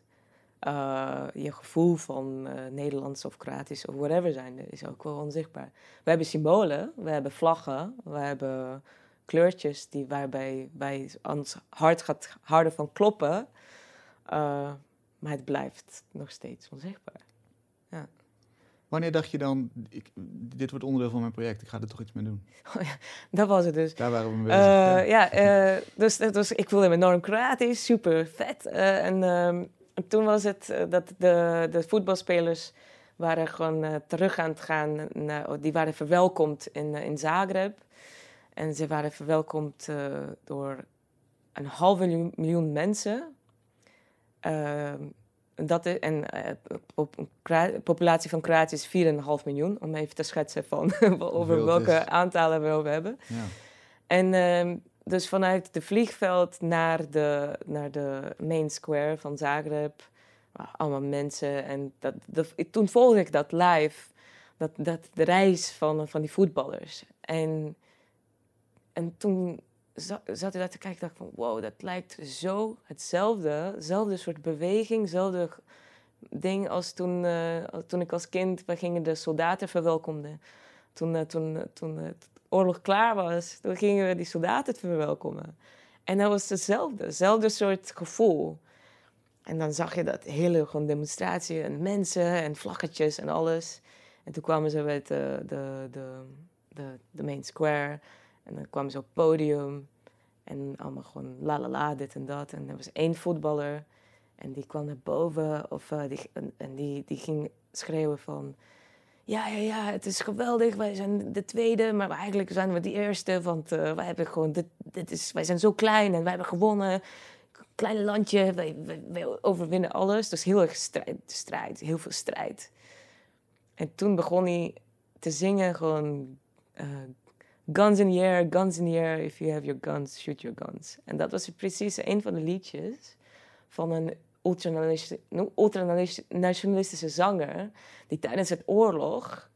Uh, je gevoel van uh, Nederlands of Kroatisch of whatever zijn is ook wel onzichtbaar. We hebben symbolen, we hebben vlaggen, we hebben kleurtjes die waarbij wij ons hart gaat harder van kloppen. Maar het blijft nog steeds onzichtbaar. Wanneer dacht je dan, ik, dit wordt onderdeel van mijn project, ik ga er toch iets mee doen? Oh ja, dat was het dus. Daar waren we mee bezig. Uh, ja, uh, dus, dus ik voelde me enorm Kroatisch, super vet. Uh, en, en, toen was het dat de, de voetbalspelers waren gewoon terug aan het gaan. Naar, die waren verwelkomd in, in Zagreb. En ze waren verwelkomd door een half miljoen, miljoen mensen. Ehm, dat is, en de uh, populatie van Kroatië is 4,5 miljoen, om even te schetsen van over welke aantallen we over hebben. Ja. En uh, dus vanuit de vliegveld naar de, naar de main square van Zagreb, allemaal mensen. En dat, dat, toen volgde ik dat live, dat, dat, de reis van, van die voetballers. En, en toen za- zat ik daar te kijken dacht ik van... Wow, dat lijkt zo hetzelfde. Hetzelfde soort beweging, hetzelfde ding als toen, eh, toen ik als kind... We gingen de soldaten verwelkomden. Toen, eh, toen, eh, toen oorlog klaar was, toen gingen we die soldaten verwelkomen. En dat was hetzelfde, hetzelfde soort gevoel. En dan zag je dat hele gewoon demonstratie en mensen en vlaggetjes en alles. En toen kwamen ze bij de, de, de, de main square. En dan kwamen ze op het podium. En allemaal gewoon la la la, dit en dat. En er was één voetballer. En die kwam naar boven. Of, eh, die, en, en die, die ging schreeuwen van... Ja, ja, ja, het is geweldig. Wij zijn de tweede, maar eigenlijk zijn we de eerste. Want eh, wij hebben gewoon... Dit, dit is, wij zijn zo klein en wij hebben gewonnen. Klein landje, wij, wij overwinnen alles. Dus heel erg strijd, strijd, heel veel strijd. En toen begon hij te zingen gewoon... eh, guns in the air, guns in the air. If you have your guns, shoot your guns. En dat was precies een van de liedjes van een ultranationalistische, zanger... die tijdens het oorlog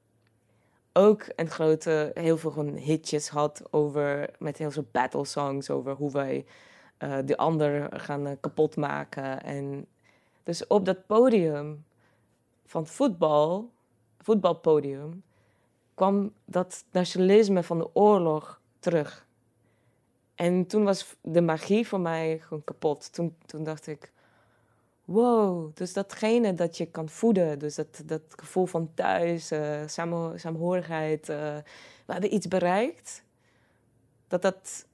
ook een grote, heel veel gewoon hitjes had over... met heel veel battle songs over hoe wij eh, de ander gaan eh, kapot maken. En dus op dat podium van voetbal, voetbalpodium, kwam dat nationalisme van de oorlog terug. En toen was de magie voor mij gewoon kapot. Toen, toen dacht ik, wow, dus datgene dat je kan voeden, dus dat, dat gevoel van thuis, eh samen, saamhorigheid, eh, we hebben iets bereikt, dat dat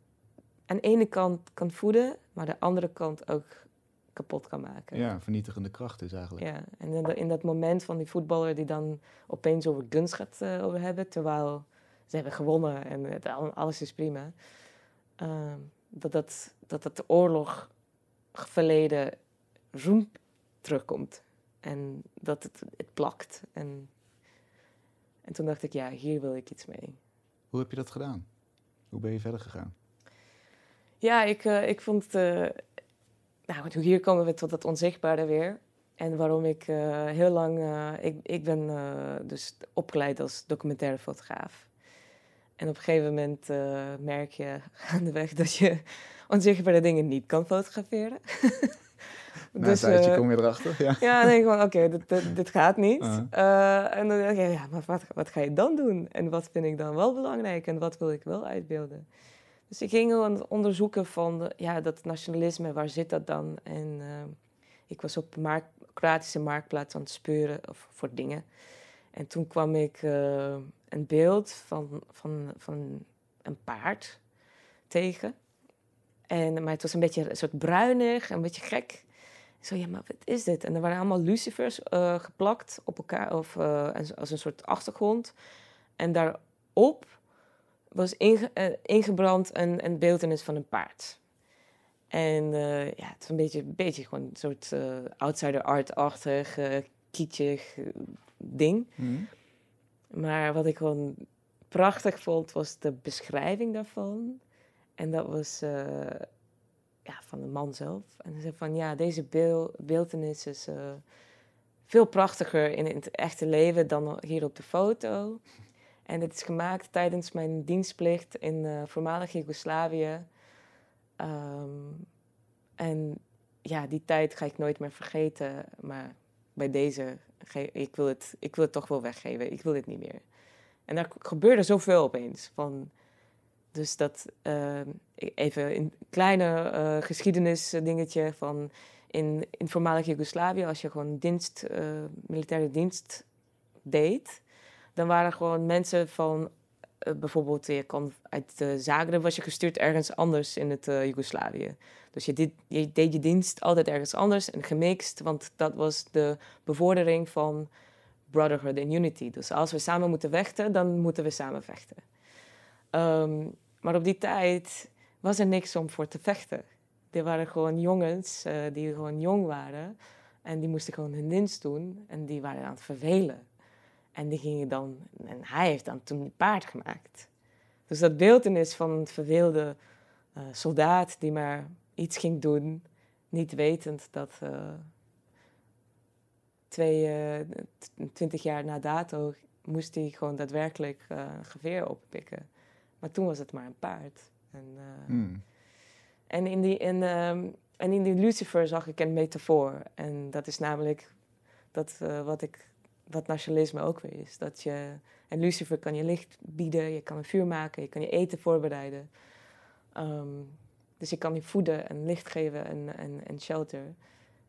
aan de ene kant kan voeden, maar de andere kant ook kapot kan maken. Ja, vernietigende kracht dus eigenlijk. Ja, en in, dat- in dat moment van die voetballer die dan opeens over guns gaat eh, over hebben, terwijl ze hebben gewonnen en het, al- alles is prima. Ehm, dat, dat, dat dat oorlog verleden roem terugkomt. En dat het, het plakt. En, en toen dacht ik, ja, hier wil ik iets mee. Hoe heb je dat gedaan? Hoe ben je verder gegaan? Ja, ik, eh, ik vond het... nou, hier komen we tot het onzichtbare weer. En waarom ik eh, heel lang... eh, ik, ik ben eh, dus opgeleid als documentaire fotograaf. En op een gegeven moment merk je gaandeweg dat je onzichtbare dingen niet kan fotograferen. Na een tijdje eh, Nou, kom je erachter. Ja. ja, dan denk ik van, oké, dit, dit, dit gaat niet. Uh-huh. En dan denk ik, ja, maar wat, wat ga je dan doen? En wat vind ik dan wel belangrijk en wat wil ik wel uitbeelden? Dus ik ging gewoon onderzoeken van, de- ja, dat nationalisme, waar zit dat dan? En eh, ik was op mark Kroatische marktplaats aan het speuren of, voor dingen. En toen kwam ik eh, een beeld van, van, van een paard tegen. En, maar het was een beetje een soort bruinig, een beetje gek. Ik zo, ja, maar wat is dit? En er waren allemaal lucifers eh, geplakt op elkaar, of als een soort achtergrond. En daarop was inge- eh, ingebrand een, een beeldenis van een paard. En eh, ja, het is een beetje, een beetje gewoon een soort eh, outsider art-achtig, kietjig eh, ding. Mhm. Maar wat ik gewoon prachtig vond, was de beschrijving daarvan. En dat was ja, van de man zelf. En hij zei van, ja, deze beel, beeldenis is veel prachtiger in, in het echte leven dan hier op de foto. En het is gemaakt tijdens mijn dienstplicht in eh, voormalig Joegoslavië. Ehm, en ja, die tijd ga ik nooit meer vergeten. Maar bij deze, ik wil het, ik wil het toch wel weggeven. Ik wil dit niet meer. En daar gebeurde zoveel opeens. Van, dus dat, eh, even een kleine eh geschiedenis dingetje van in, in voormalig Joegoslavië, als je gewoon dienst, eh, militaire dienst deed, dan waren gewoon mensen van, eh, bijvoorbeeld, je kon uit eh, Zagreb was je gestuurd ergens anders in het eh Joegoslavië. Dus je, dit, je deed je dienst altijd ergens anders en gemixt, want dat was de bevordering van brotherhood and unity. Dus als we samen moeten vechten, dan moeten we samen vechten. Ehm, maar op die tijd was er niks om voor te vechten. Er waren gewoon jongens eh, die gewoon jong waren. En die moesten gewoon hun dienst doen. En die waren aan het vervelen. En die gingen dan... En hij heeft dan toen een paard gemaakt. Dus dat beeldenis van een verveelde eh, soldaat die maar iets ging doen... niet wetend dat... eh, twee, t- twintig jaar na dato moest hij gewoon daadwerkelijk een geweer oppikken. Maar toen was het maar een paard. En, Hmm. en, in die, en, ehm, en in die Lucifer zag ik een metafoor. En dat is namelijk dat, wat, ik, wat nationalisme ook weer is. Dat je, en Lucifer kan je licht bieden, je kan een vuur maken, je kan je eten voorbereiden. Ehm, dus je kan je voeden en licht geven en, en, en shelter.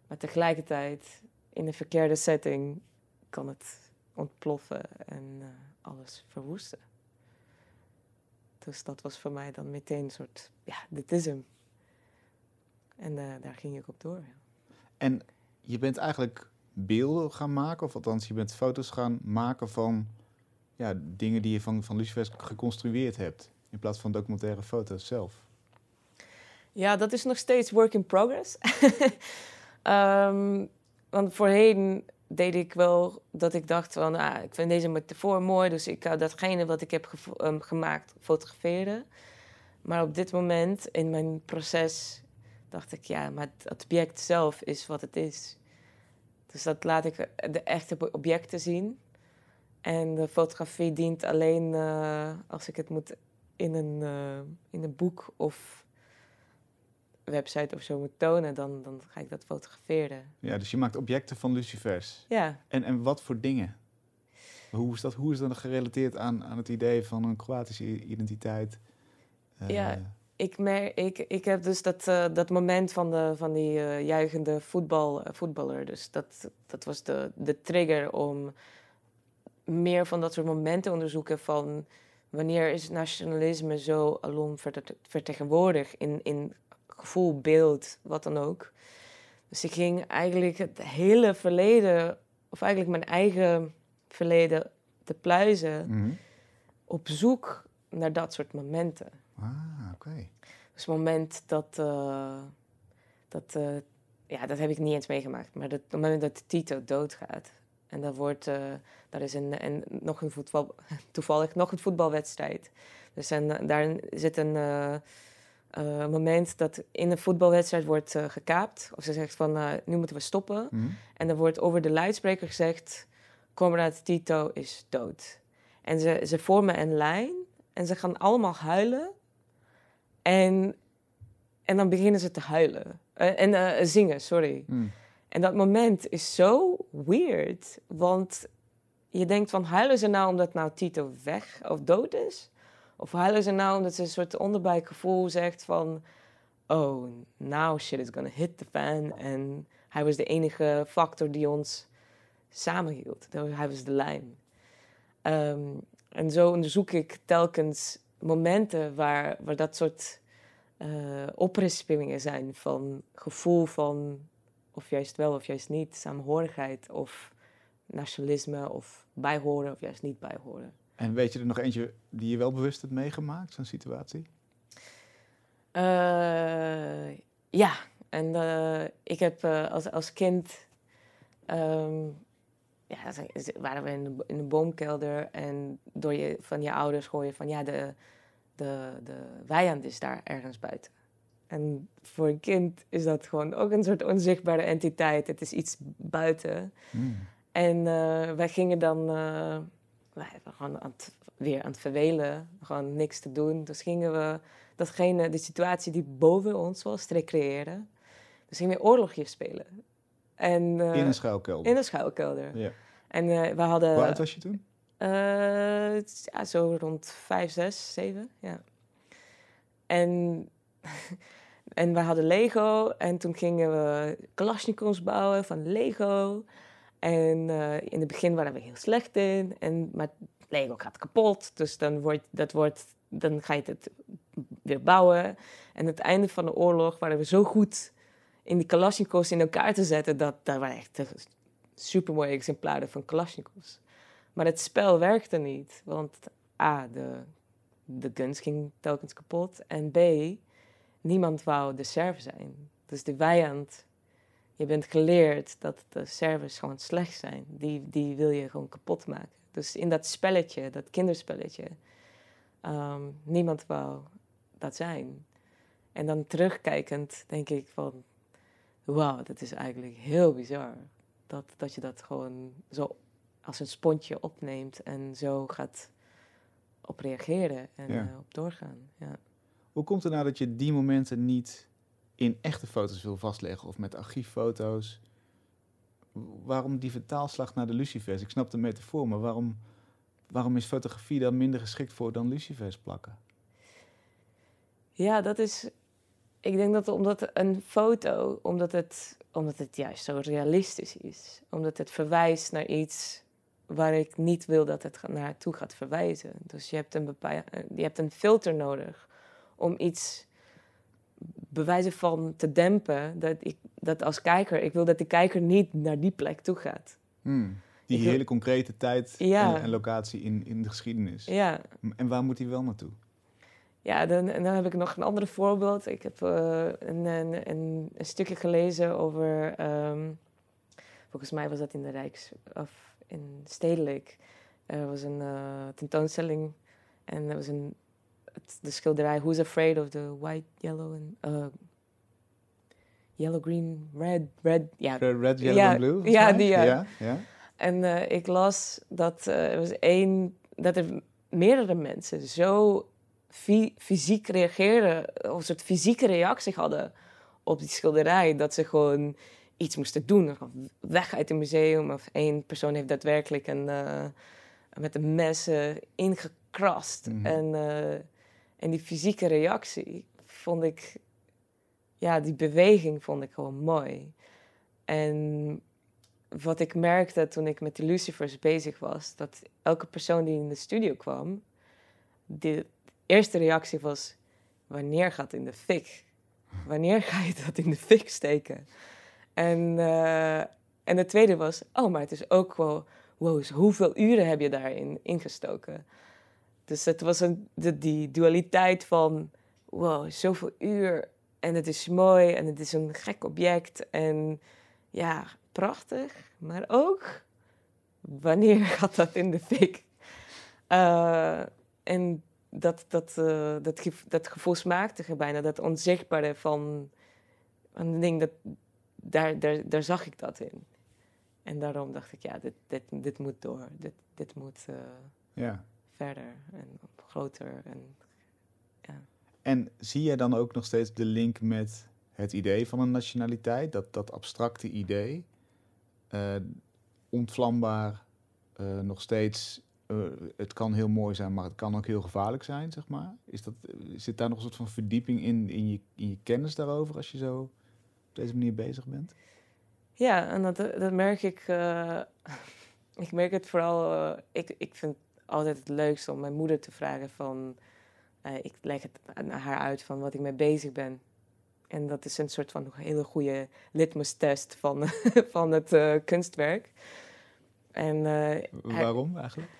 Maar tegelijkertijd, in een verkeerde setting, kan het ontploffen en eh, alles verwoesten. Dus dat was voor mij dan meteen een soort, ja, dit is hem. En eh, daar ging ik op door. ja. En je bent eigenlijk beelden gaan maken, of althans je bent foto's gaan maken van ja, dingen die je van, van Lucifers geconstrueerd hebt. In plaats van documentaire foto's zelf. Ja, dat is nog steeds work in progress. Ehm, want voorheen deed ik wel dat ik dacht van, ah, ik vind deze metafoor mooi, dus ik ga datgene wat ik heb ehm, gemaakt fotograferen. Maar op dit moment in mijn proces dacht ik, ja, maar het object zelf is wat het is. Dus dat laat ik de echte objecten zien. En de fotografie dient alleen eh, als ik het moet in een, eh, in een boek of website of zo moet tonen, dan, dan ga ik dat fotograferen. Ja, dus je maakt objecten van Lucifers. Ja, En, en wat voor dingen? Hoe is dat, hoe is dat gerelateerd aan, aan het idee van een Kroatische identiteit? Eh, Ja. Ik, mer ik, ik heb dus dat, eh, dat moment van, de, van die eh, juichende voetbal, eh, voetballer. Dus dat, dat was de, de trigger om meer van dat soort momenten te onderzoeken van wanneer is nationalisme zo alom verte- vertegenwoordigd in, in gevoel, beeld, wat dan ook. Dus ik ging eigenlijk het hele verleden, of eigenlijk mijn eigen verleden te pluizen mhm. op zoek naar dat soort momenten. Ah, oké. Dus het moment dat, eh, dat eh, ja, dat heb ik niet eens meegemaakt, maar dat, het moment dat Tito doodgaat. En daar wordt, eh, daar is een, en nog een voetbal, toevallig nog een voetbalwedstrijd. Dus en, daarin zit een moment dat in een voetbalwedstrijd wordt gekaapt. Of ze zegt van, nu moeten we stoppen. Mhm. En er wordt over de luidspreker gezegd: Comrade Tito is dood. En ze, ze vormen een lijn en ze gaan allemaal huilen. En, en dan beginnen ze te huilen. Eh, en eh, zingen, sorry. Mm. En dat moment is zo weird. Want je denkt van, huilen ze nou omdat nou Tito weg of dood is? Of huilen ze nou omdat ze een soort onderbuikgevoel zegt van... Oh, now shit is gonna hit the fan. En hij was de enige factor die ons samenhield. Hij was de lijm. Ehm, en zo onderzoek ik telkens momenten waar, waar dat soort oprispingen zijn van gevoel van of juist wel of juist niet, samenhorigheid of nationalisme of bijhoren of juist niet bijhoren. En weet je er nog eentje die je wel bewust hebt meegemaakt, zo'n situatie? Eh, ja, en eh, ik heb als, als kind. ehm, ja, waren we in de, in de boomkelder en door je, van je ouders hoor je van ja, de, de, de vijand is daar ergens buiten. En voor een kind is dat gewoon ook een soort onzichtbare entiteit. Het is iets buiten. Mm. En eh, wij gingen dan uh, wij waren gewoon aan het, weer aan het verwelen, gewoon niks te doen. Dus gingen we datgene, de situatie die boven ons was, recreëren. Dus gingen we oorlogjes spelen. En, uh, in een schuilkelder? In een schuilkelder. Ja. En uh, we hadden... Hoe oud was je toen? Uh, ja, zo rond vijf, zes, zeven, ja. En... En we hadden Lego en toen gingen we Kalashnikovs bouwen van Lego. En in het begin waren we heel slecht in. En, maar Lego gaat kapot, dus dan, wordt, dat wordt, dan ga je het weer bouwen. En aan het einde van de oorlog waren we zo goed in die Kalashnikovs in elkaar te zetten... dat daar waren echt super mooie exemplaren van Kalashnikovs. Maar het spel werkte niet, want A, de, de guns ging telkens kapot. En B, niemand wou de server zijn. Dus de vijand, je bent geleerd dat de servers gewoon slecht zijn. Die, die wil je gewoon kapot maken. Dus in dat spelletje, dat kinderspelletje, um, niemand wou dat zijn. En dan terugkijkend denk ik van, wauw, dat is eigenlijk heel bizar. Dat, dat je dat gewoon zo als een sponsje opneemt en zo gaat op reageren en Ja. uh, op doorgaan. Ja. Hoe komt het nou dat je die momenten niet in echte foto's wil vastleggen of met archieffoto's? Waarom die vertaalslag naar de lucifers? Ik snap de metafoor, maar waarom, waarom is fotografie dan minder geschikt voor dan lucifers plakken? Ja, dat is. Ik denk dat omdat een foto, omdat het, omdat het juist zo realistisch is, omdat het verwijst naar iets waar ik niet wil dat het naartoe gaat verwijzen. Dus je hebt een, bepaalde, je hebt een filter nodig om iets bewijzen van te dempen. Dat, ik, dat als kijker, ik wil dat de kijker niet naar die plek toe gaat. Hmm. Die hele concrete tijd en, en, locatie in, in de geschiedenis. Ja. En waar moet hij wel naartoe? Ja, dan, dan heb ik nog een ander voorbeeld. Ik heb uh, een, een, een, stukje gelezen over. Um, volgens mij was dat in de Rijks. of in Stedelijk. Er was een uh, tentoonstelling. En er was een. Het, de schilderij Who's Afraid of the White, Yellow and. Uh, yellow, Green, Red, Red. Ja. Red, Yellow and Blue? Ja, die. ja. ja. En ik las dat er was één. dat er meerdere mensen zo fysiek reageerden, of een soort fysieke reactie hadden op die schilderij. Dat ze gewoon iets moesten doen. Weg uit het museum. Of één persoon heeft daadwerkelijk een, uh, met een mes uh, ingekrast. Mhm. en, uh, en die fysieke reactie vond ik... Ja, die beweging vond ik gewoon mooi. En wat ik merkte toen ik met de Lucifers bezig was... dat elke persoon die in de studio kwam... Die, eerste reactie was: wanneer gaat in de fik? Wanneer ga je dat in de fik steken? En, uh, en de tweede was: oh, maar het is ook wel, wow, hoeveel uren heb je daarin ingestoken? Dus het was een, die dualiteit van: wow, zoveel uur en het is mooi en het is een gek object en ja, prachtig, maar ook wanneer gaat dat in de fik? Uh, en dat, dat, uh, dat, dat gevoelsmaaktige bijna, dat onzichtbare van een ding, dat, daar, daar, daar zag ik dat in. En daarom dacht ik, ja, dit, dit, dit moet door. Dit, dit moet uh, ja. verder en groter. En, ja. en zie jij dan ook nog steeds de link met het idee van een nationaliteit? Dat, dat abstracte idee, uh, ontvlambaar, nog steeds het kan heel mooi zijn, maar het kan ook heel gevaarlijk zijn, zeg maar. Is dat, zit daar nog een soort van verdieping in, in, je, in je kennis daarover als je zo op deze manier bezig bent? Ja, en dat, dat merk ik. Uh, ik merk het vooral. Uh, ik, ik vind altijd het leukste om mijn moeder te vragen van. ik leg het naar haar uit van wat ik mee bezig ben. En dat is een soort van hele goede litmus-test van, van het kunstwerk. En, Waarom eigenlijk?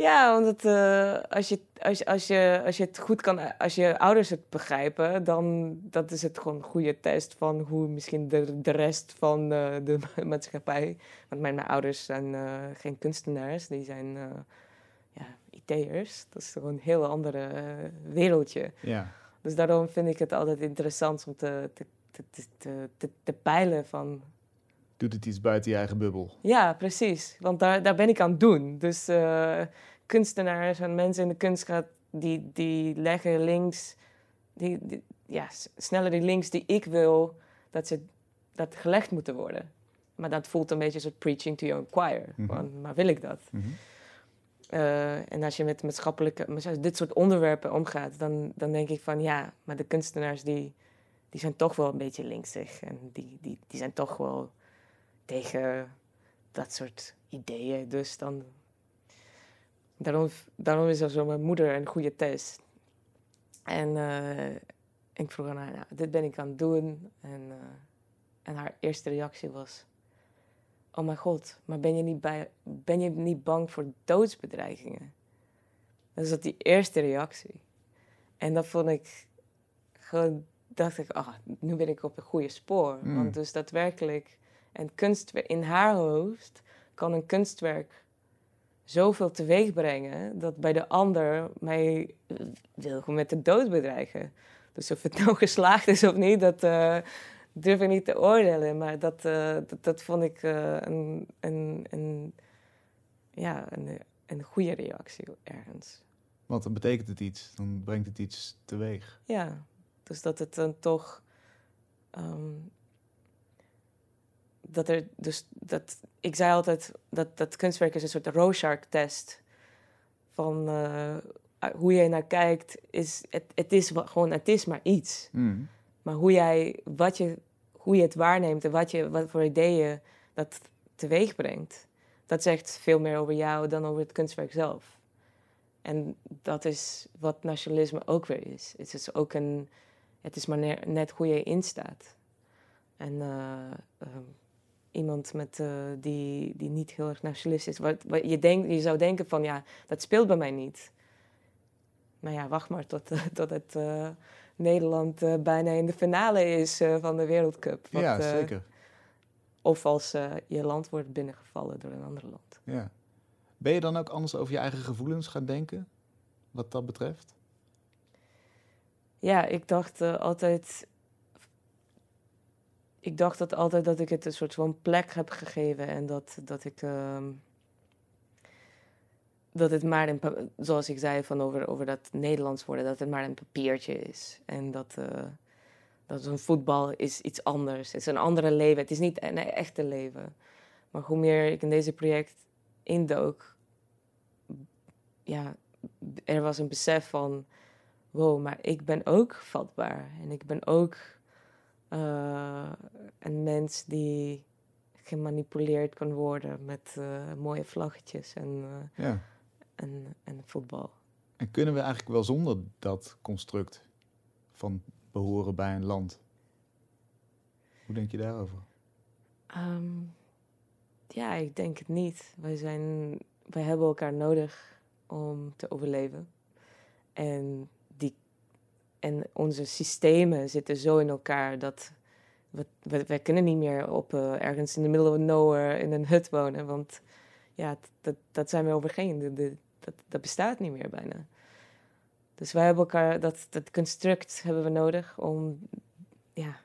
Ja, want uh, als, je, als, als, je, als je het goed kan, als je ouders het begrijpen, dan dat is het gewoon een goede test van hoe misschien de, de rest van uh, de maatschappij. Want mijn, mijn ouders zijn uh, geen kunstenaars, die zijn ja, IT'ers. Dat is gewoon een heel andere wereldje. Ja. Dus daarom vind ik het altijd interessant om te, te, te, te, te, te peilen van doet het iets buiten je eigen bubbel. Ja, precies. Want daar, daar ben ik aan het doen. Dus uh, kunstenaars en mensen in de kunst gaat, die, die leggen links, die, die, ja, sneller die links die ik wil dat ze dat gelegd moeten worden. Maar dat voelt een beetje als preaching to your choir. Mm maar wil ik dat? Mhm. Eh, en als je met maatschappelijke, met dit soort onderwerpen omgaat, dan, dan denk ik van ja, maar de kunstenaars die, die zijn toch wel een beetje linksig. En die, die, die zijn toch wel tegen dat soort ideeën. Dus dan. Daarom, daarom is er zo mijn moeder een goede test. En uh, ik vroeg aan haar, nou, dit ben ik aan het doen. En, uh, en haar eerste reactie was: Oh mijn god, maar ben je niet, bij, ben je niet bang voor doodsbedreigingen? Dat dat die eerste reactie. En dat vond ik gewoon, dacht ik, ah, nu ben ik op een goede spoor. Mm. Want dus daadwerkelijk en kunstwerk, in haar hoofd kan een kunstwerk zoveel teweeg brengen dat bij de ander mij wil gewoon met de dood bedreigen. Dus of het nou geslaagd is of niet, dat uh, durf ik niet te oordelen. Maar dat, uh, dat, dat, vond ik uh, een, een, een, ja, een, een goede reactie ergens. Want dan betekent het iets, dan brengt het iets teweeg. Ja, dus dat het dan toch. ehm, dat er dus dat ik zei altijd dat dat kunstwerk is een soort Rorschach-test van eh, hoe jij naar kijkt is het, het is gewoon het is maar iets, Mm. maar hoe jij wat je hoe je het waarneemt en wat je wat voor ideeën dat teweeg brengt, dat zegt veel meer over jou dan over het kunstwerk zelf. En dat is wat nationalisme ook weer is. Het is ook een, het is maar ne- net hoe je instaat. En eh, ehm, iemand met, eh, die, die niet heel erg nationalist is, wat, wat je, denkt, je zou denken van ja, dat speelt bij mij niet. Maar ja, wacht maar tot, tot het eh, Nederland eh, bijna in de finale is van de Wereldcup. Wat, ja, zeker. of als je land wordt binnengevallen door een ander land. Ja. Ben je dan ook anders over je eigen gevoelens gaan denken? Wat dat betreft? Ja, ik dacht altijd. Ik dacht dat altijd dat ik het een soort van plek heb gegeven en dat, dat ik. ehm, dat het maar een, zoals ik zei van over, over dat Nederlands worden, dat het maar een papiertje is. En dat, eh dat een voetbal is iets anders. Het is een andere leven. Het is niet een echte leven. Maar hoe meer ik in deze project indook, ja, er was een besef van wow, maar ik ben ook vatbaar. En ik ben ook eh, een mens die gemanipuleerd kan worden met eh, mooie vlaggetjes en, eh, Ja. en, en voetbal. En kunnen we eigenlijk wel zonder dat construct van behoren bij een land? Hoe denk je daarover? Ehm, ja, ik denk het niet. Wij, zijn, wij hebben elkaar nodig om te overleven. En, en onze systemen zitten zo in elkaar dat we, we, wij kunnen niet meer op eh, ergens in de middle of nowhere in een hut wonen. Want ja, dat, dat zijn we overheen. Dat, dat bestaat niet meer bijna. Dus wij hebben elkaar, dat, dat construct hebben we nodig om ja,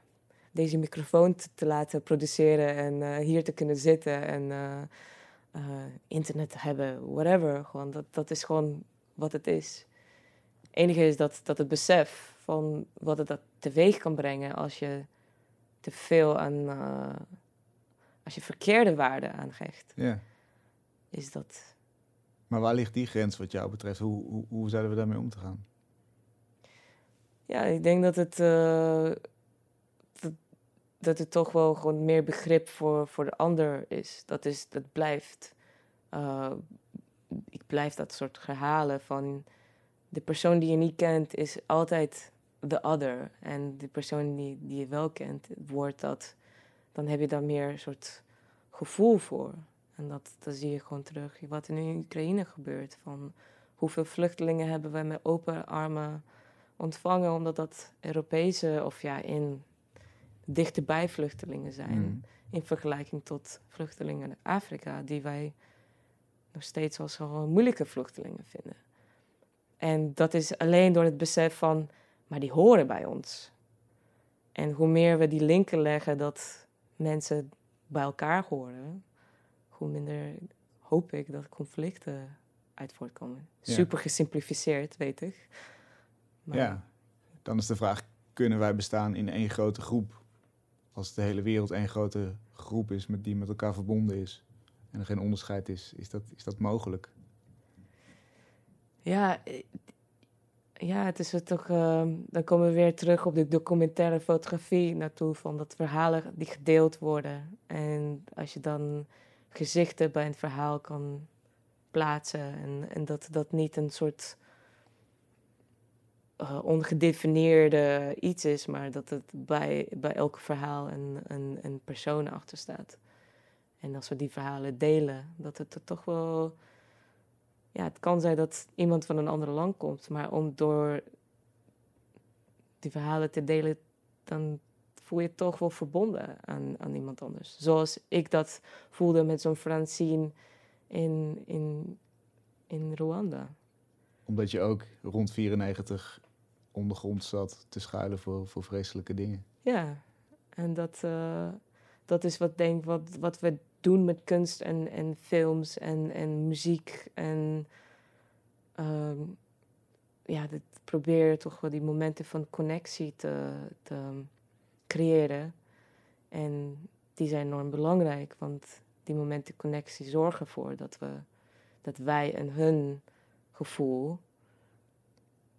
deze microfoon te, te laten produceren en eh, hier te kunnen zitten en eh, internet te hebben, whatever. Gewoon, dat, dat is gewoon wat het is. Het enige is dat, dat het besef van wat het dat teweeg kan brengen als je te veel aan, eh, als je verkeerde waarden aangeeft, Ja. is dat Maar waar ligt die grens wat jou betreft? Hoe, hoe, hoe zouden we daarmee om te gaan? Ja, ik denk dat het, eh, dat, dat het toch wel gewoon meer begrip voor, voor de ander is. Dat, is, dat blijft. eh, ik blijf dat soort herhalen van de persoon die je niet kent is altijd de other. En de persoon die, die je wel kent, wordt dat, dan heb je daar meer een soort gevoel voor. En dat, dat zie je gewoon terug wat er nu in Oekraïne gebeurt. Van hoeveel vluchtelingen hebben wij met open armen ontvangen, omdat dat Europese of ja, in dichterbij vluchtelingen zijn. Mm. In vergelijking tot vluchtelingen uit Afrika, die wij nog steeds als gewoon moeilijke vluchtelingen vinden. En dat is alleen door het besef van, maar die horen bij ons. En hoe meer we die linken leggen dat mensen bij elkaar horen, hoe minder hoop ik dat conflicten uit voortkomen. Ja. Super gesimplificeerd, weet ik. Maar- Ja. Dan is de vraag, kunnen wij bestaan in één grote groep? Als de hele wereld één grote groep is met die met elkaar verbonden is en er geen onderscheid is, is dat, is dat mogelijk? Ja, eh, ja, het is het toch. ehm, dan komen we weer terug op de documentaire fotografie naartoe van dat verhalen die gedeeld worden. En als je dan gezichten bij een verhaal kan plaatsen en, en dat dat niet een soort eh, ongedefinieerde iets is, maar dat het bij, bij elk verhaal een, een, een persoon achter staat. En als we die verhalen delen, dat het er toch wel ja, het kan zijn dat iemand van een ander land komt, maar om door die verhalen te delen, dan voel je je toch wel verbonden aan, aan iemand anders. Zoals ik dat voelde met zo'n Francine in, in, in Rwanda. Omdat je ook rond 94 ondergrond zat te schuilen voor, voor vreselijke dingen. Ja, en dat, eh, dat is wat denk wat, wat we doen met kunst en, en films en, en muziek en ehm, ja, probeer toch wel die momenten van connectie te, te creëren. En die zijn enorm belangrijk, want die momenten connectie zorgen ervoor dat, we, dat wij en hun gevoel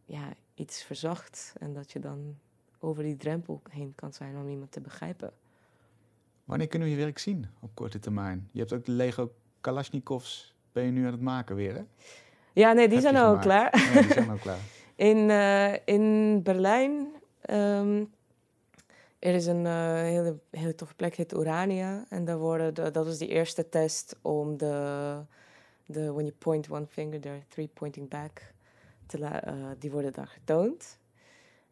ja, iets verzacht. En dat je dan over die drempel heen kan zijn om iemand te begrijpen. Wanneer kunnen we je werk zien op korte termijn? Je hebt ook de Lego Kalashnikovs, ben je nu aan het maken weer, hè? Ja, nee, die Heb zijn al klaar. Ja, die zijn al klaar. In, eh, in Berlijn, ehm, er is een eh, hele, hele toffe plek, heet Urania. En daar worden de, dat was die eerste test om de, de when you point one finger, there are three pointing back, te la- eh, die worden daar getoond.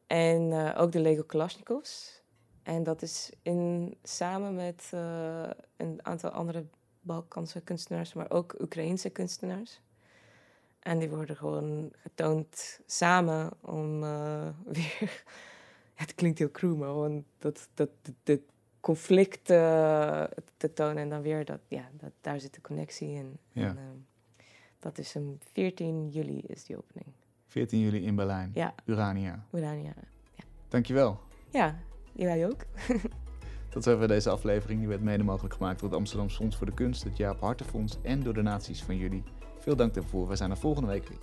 En ook de Lego Kalashnikovs. En dat is in, samen met eh, een aantal andere Balkanse kunstenaars, maar ook Oekraïense kunstenaars. En die worden gewoon getoond samen om eh, weer. Het klinkt heel cruel, maar gewoon dat, dat, conflict eh, te tonen. En dan weer dat, ja, dat, daar zit de connectie in. Ja. En, ehm, dat is een 14 juli is die opening. 14 juli in Berlijn, Ja, Urania. Urania. Dankjewel. Ja, jij ook. Tot zover deze aflevering. Die werd mede mogelijk gemaakt door het Amsterdam Fonds voor de Kunst, het Jaap Hartenfonds en door donaties van jullie. Veel dank daarvoor. We zijn er volgende week weer.